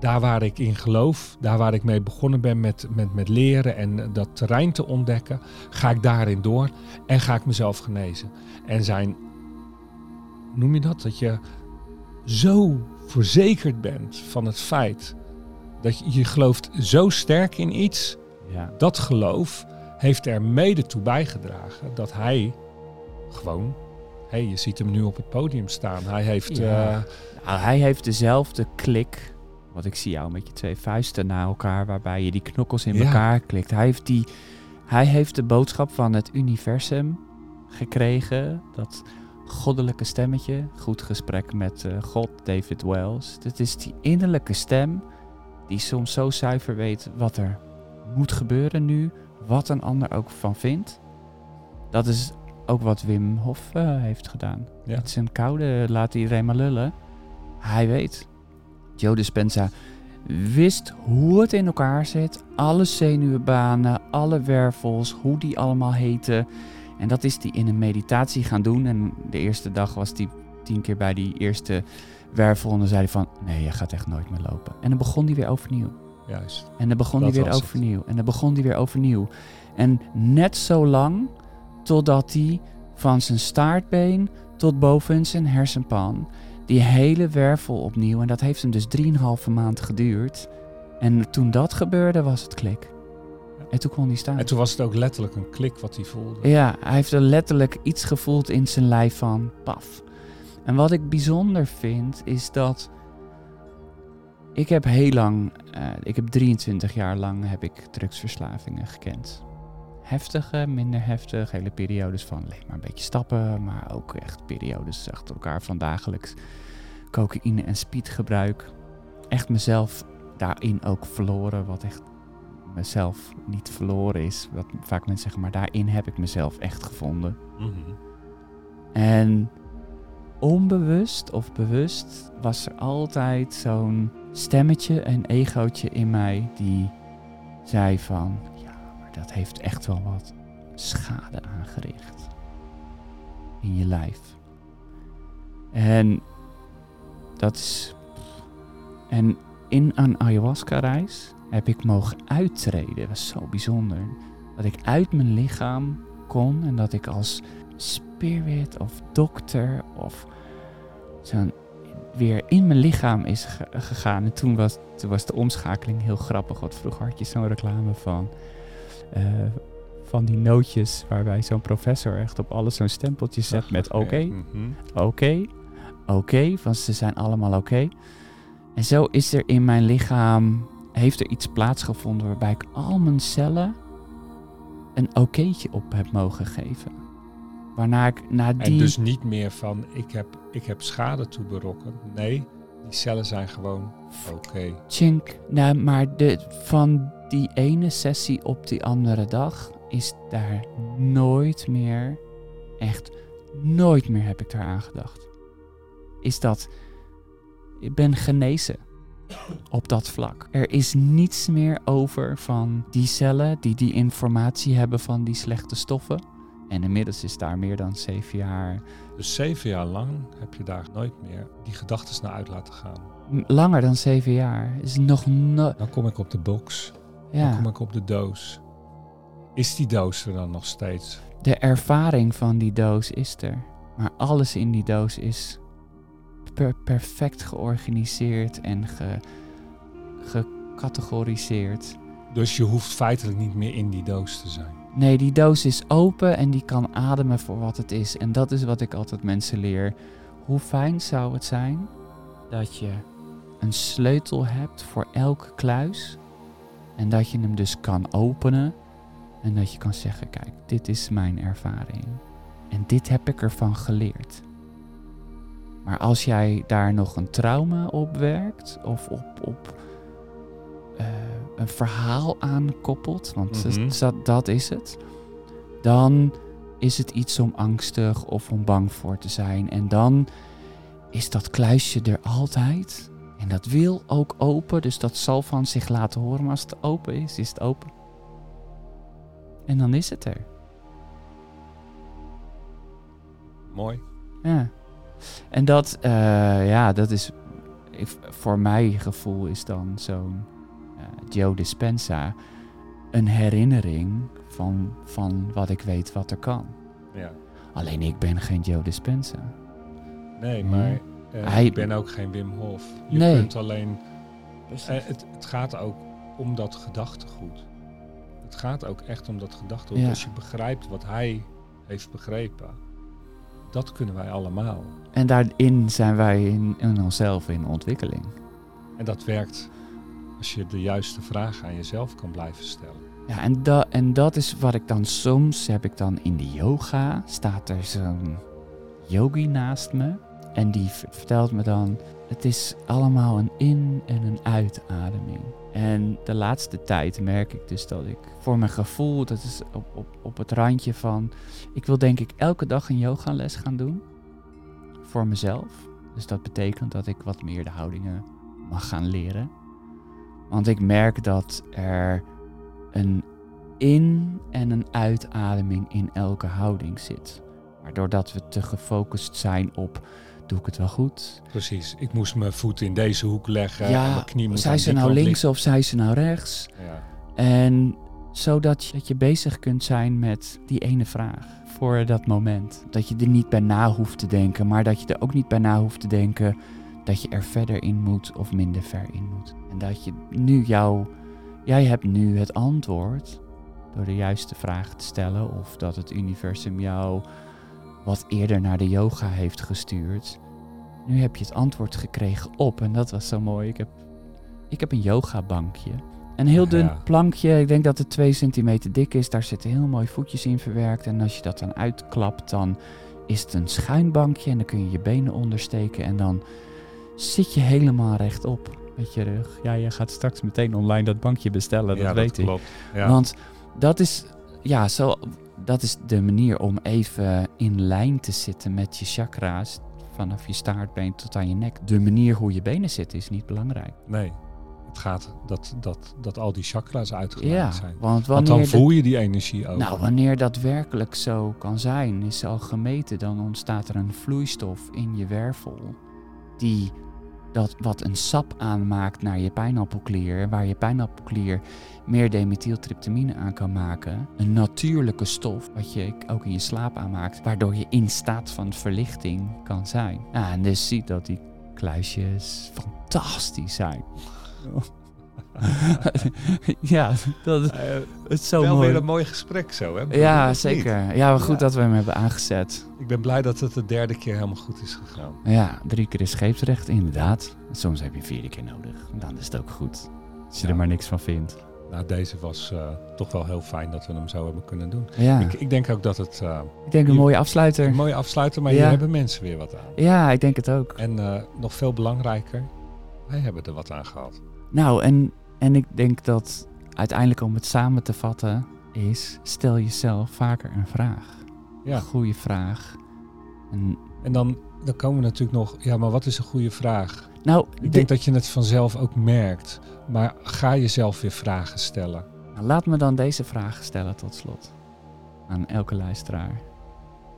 S2: daar waar ik in geloof, daar waar ik mee begonnen ben met, met, met leren en dat terrein te ontdekken, ga ik daarin door en ga ik mezelf genezen. En zijn, noem je dat, dat je zo verzekerd bent van het feit dat je, je gelooft zo sterk in iets,
S1: Ja.
S2: dat geloof heeft er mede toe bijgedragen dat hij gewoon, hé, je ziet hem nu op het podium staan. Hij heeft,
S1: Ja.
S2: eh,
S1: Nou, hij heeft dezelfde klik. Wat ik zie jou met je twee vuisten naar elkaar, waarbij je die knokkels in
S2: Ja.
S1: elkaar klikt. Hij heeft, die, hij heeft de boodschap van het universum gekregen. Dat goddelijke stemmetje. Goed gesprek met eh, God, David Wells. Het is die innerlijke stem die soms zo zuiver weet wat er moet gebeuren nu. Wat een ander ook van vindt. Dat is ook wat Wim Hof eh, heeft gedaan.
S2: Ja.
S1: Met zijn koude laat iedereen maar lullen. Hij weet. Joe Dispenza wist hoe het in elkaar zit. Alle zenuwbanen, alle wervels, hoe die allemaal heten. En dat is hij in een meditatie gaan doen. En de eerste dag was hij tien keer bij die eerste wervel. En dan zei hij van, nee, je gaat echt nooit meer lopen. En dan begon hij weer overnieuw.
S2: juist.
S1: En dan begon hij weer
S2: het.
S1: overnieuw. En dan begon hij weer overnieuw. En net zo lang totdat hij van zijn staartbeen tot boven zijn hersenpan die hele wervel opnieuw. En dat heeft hem dus 3,5 maand geduurd. En toen dat gebeurde, was het klik. En toen kon hij staan.
S2: En toen was het ook letterlijk een klik wat hij voelde.
S1: Ja, hij heeft er letterlijk iets gevoeld in zijn lijf van paf. En wat ik bijzonder vind, is dat ik heb heel lang, eh, ik heb 23 jaar lang heb ik drugsverslavingen gekend. Heftige, minder heftig, hele periodes van alleen maar een beetje stappen, maar ook echt periodes achter elkaar van dagelijks cocaïne en speedgebruik. Echt mezelf daarin ook verloren, wat echt mezelf niet verloren is. Wat vaak mensen zeggen, maar daarin heb ik mezelf echt gevonden.
S2: Mhm.
S1: En onbewust of bewust was er altijd zo'n stemmetje, een egootje in mij die zei van, dat heeft echt wel wat schade aangericht in je lijf. En dat is. En in een ayahuasca-reis heb ik mogen uittreden. Dat was zo bijzonder. Dat ik uit mijn lichaam kon en dat ik als spirit of dokter of zo'n weer in mijn lichaam is ge- gegaan. En toen was, toen was de omschakeling heel grappig. Want vroeger had je zo'n reclame van, eh, van die nootjes waarbij zo'n professor echt op alles zo'n stempeltje zet met oké,
S2: Mhm.
S1: oké, oké, van ze zijn allemaal oké. En zo is er in mijn lichaam, heeft er iets plaatsgevonden waarbij ik al mijn cellen een okéetje op heb mogen geven. Waarna ik na die...
S2: En dus niet meer van ik heb, ik heb schade toeberokkend. Nee, die cellen zijn gewoon oké.
S1: Chink, nou, maar de, van die ene sessie op die andere dag is daar nooit meer, echt nooit meer heb ik daar aan gedacht. Is dat, ik ben genezen op dat vlak. Er is niets meer over van die cellen die die informatie hebben van die slechte stoffen. En inmiddels is daar meer dan zeven jaar,
S2: Dus zeven jaar lang heb je daar nooit meer die gedachten naar uit laten gaan.
S1: langer dan zeven jaar, is nog nooit,
S2: Dan kom ik op de box. Dan
S1: ja.
S2: kom ik op de doos. Is die doos er dan nog steeds?
S1: De ervaring van die doos is er. Maar alles in die doos is per- perfect georganiseerd en ge- gecategoriseerd.
S2: Dus je hoeft feitelijk niet meer in die doos te zijn.
S1: Nee, die doos is open en die kan ademen voor wat het is. En dat is wat ik altijd mensen leer. Hoe fijn zou het zijn dat je een sleutel hebt voor elke kluis. En dat je hem dus kan openen. En dat je kan zeggen, kijk, dit is mijn ervaring. En dit heb ik ervan geleerd. Maar als jij daar nog een trauma op werkt of op, op eh, een verhaal aan koppelt, want
S2: Mhm.
S1: dat, dat is het, dan is het iets om angstig of om bang voor te zijn. En dan is dat kluisje er altijd. En dat wil ook open, dus dat zal van zich laten horen. Maar als het open is, is het open. En dan is het er.
S2: Mooi.
S1: Ja. En dat, eh, ja, dat is voor mij gevoel is dan zo'n eh, Joe Dispenza een herinnering van, van wat ik weet wat er kan.
S2: Ja.
S1: Alleen ik ben geen Joe Dispenza.
S2: Nee, maar
S1: Hij-
S2: ik ben ook geen Wim Hof. Je
S1: Nee.
S2: kunt alleen... eh, het, het gaat ook om dat gedachtegoed. Het gaat ook echt om dat gedachtegoed.
S1: Ja.
S2: Als je begrijpt wat hij heeft begrepen, dat kunnen wij allemaal.
S1: En daarin zijn wij in, in onszelf in ontwikkeling.
S2: En dat werkt als je de juiste vragen aan jezelf kan blijven stellen.
S1: Ja, en, da en dat is wat ik dan soms heb ik dan in de yoga. Staat er zo'n yogi naast me. En die vertelt me dan: het is allemaal een in- en een uitademing. En de laatste tijd merk ik dus dat ik voor mijn gevoel, dat is op, op, op het randje van. Ik wil denk ik elke dag een yogales gaan doen. Voor mezelf. Dus dat betekent dat ik wat meer de houdingen mag gaan leren. Want ik merk dat er een in- en een uitademing in elke houding zit. Maar doordat we te gefocust zijn op, doe ik het wel goed?
S2: Precies. Ik moest mijn voet in deze hoek leggen. en
S1: ja,
S2: mijn knie moet aan
S1: ze nou links of zijn ze nou rechts?
S2: Ja.
S1: En zodat je, dat je bezig kunt zijn met die ene vraag voor dat moment. Dat je er niet bij na hoeft te denken, maar dat je er ook niet bij na hoeft te denken dat je er verder in moet of minder ver in moet. En dat je nu jouw, jij hebt nu het antwoord door de juiste vraag te stellen of dat het universum jou wat eerder naar de yoga heeft gestuurd. Nu heb je het antwoord gekregen op en dat was zo mooi. Ik heb, ik heb een yogabankje. Een heel dun
S2: Ja.
S1: plankje, ik denk dat het 2 centimeter dik is. Daar zitten heel mooie voetjes in verwerkt. En als je dat dan uitklapt, dan is het een schuin bankje. En dan kun je je benen ondersteken. En dan zit je helemaal rechtop met je rug. Ja, je gaat straks meteen online dat bankje bestellen, dat
S2: ja,
S1: weet
S2: dat
S1: ik.
S2: klopt. Ja.
S1: Want dat is, ja, zo, dat is de manier om even in lijn te zitten met je chakra's. Vanaf je staartbeen tot aan je nek. De manier hoe je benen zitten is niet belangrijk.
S2: Nee, het gaat dat, dat, dat al die chakra's uitgeleid
S1: Ja,
S2: zijn.
S1: want
S2: Want dan voel je die energie ook.
S1: Nou, wanneer dat werkelijk zo kan zijn, is al gemeten, dan ontstaat er een vloeistof in je wervel die dat wat een sap aanmaakt naar je pijnappelklier, waar je pijnappelklier meer dimethyltryptamine aan kan maken. Een natuurlijke stof, wat je ook in je slaap aanmaakt, waardoor je in staat van verlichting kan zijn. En dus ziet dat die kluisjes fantastisch zijn. ja, dat is,
S2: Eh,
S1: het is zo
S2: wel
S1: mooi.
S2: weer een mooi gesprek zo, hè?
S1: Ja,
S2: niet?
S1: zeker. Ja, maar goed
S2: Ja.
S1: dat we hem hebben aangezet.
S2: Ik ben blij dat het de derde keer helemaal goed is gegaan.
S1: Ja, drie keer is scheepsrecht, inderdaad. Soms heb je vierde keer nodig. Dan is het ook goed. Als je
S2: Ja.
S1: er maar niks van vindt.
S2: Nou, deze was eh, toch wel heel fijn dat we hem zo hebben kunnen doen.
S1: Ja,
S2: Ik,
S1: ik,
S2: ik denk ook dat het eh,
S1: denk een mooie afsluiter.
S2: een mooie afsluiter, maar
S1: Ja.
S2: hier hebben mensen weer wat aan.
S1: Ja, ik denk het ook.
S2: En nog veel belangrijker, wij hebben er wat aan gehad.
S1: Nou, en, en ik denk dat uiteindelijk om het samen te vatten is... stel jezelf vaker een vraag.
S2: Ja.
S1: Een goede vraag. En,
S2: En dan, dan komen we natuurlijk nog, ja, maar wat is een goede vraag?
S1: nou,
S2: Ik denk dat je het vanzelf ook merkt. Maar ga jezelf weer vragen stellen.
S1: Nou, laat me dan deze vraag stellen tot slot. Aan elke luisteraar.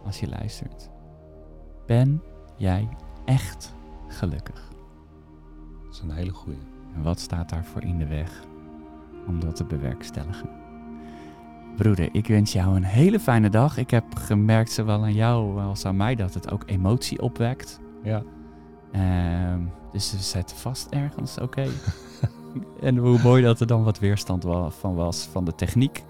S1: Als je luistert. Ben jij echt gelukkig?
S2: Dat is een hele goede.
S1: En wat staat daarvoor in de weg om dat te bewerkstelligen? Broeder, ik wens jou een hele fijne dag. Ik heb gemerkt, zowel aan jou als aan mij, dat het ook emotie opwekt.
S2: Ja,
S1: Ehm, dus we zetten vast ergens, oké. en hoe mooi dat er dan wat weerstand van was van de techniek.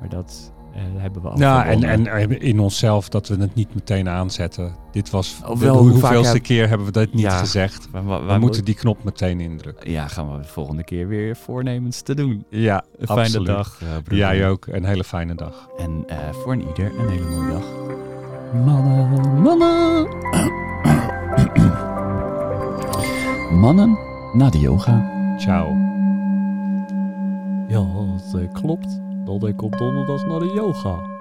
S1: Maar dat eh, hebben we al
S2: ja en, en in onszelf dat we het niet meteen aanzetten. Dit was,
S1: Oh, wel,
S2: hoe, hoeveelste
S1: heb-
S2: keer hebben we dat niet
S1: Ja.
S2: gezegd.
S1: we,
S2: We moeten die knop meteen indrukken.
S1: Ja, gaan we de volgende keer weer voornemens te doen.
S2: Ja,
S1: Een fijne dag. eh, broeder.
S2: Jij ook. Een hele fijne dag.
S1: En eh, voor een ieder een hele mooie dag. Mannen, mannen. mannen na de yoga.
S2: Ciao.
S1: Ja, het klopt dat ik op donderdag naar de yoga.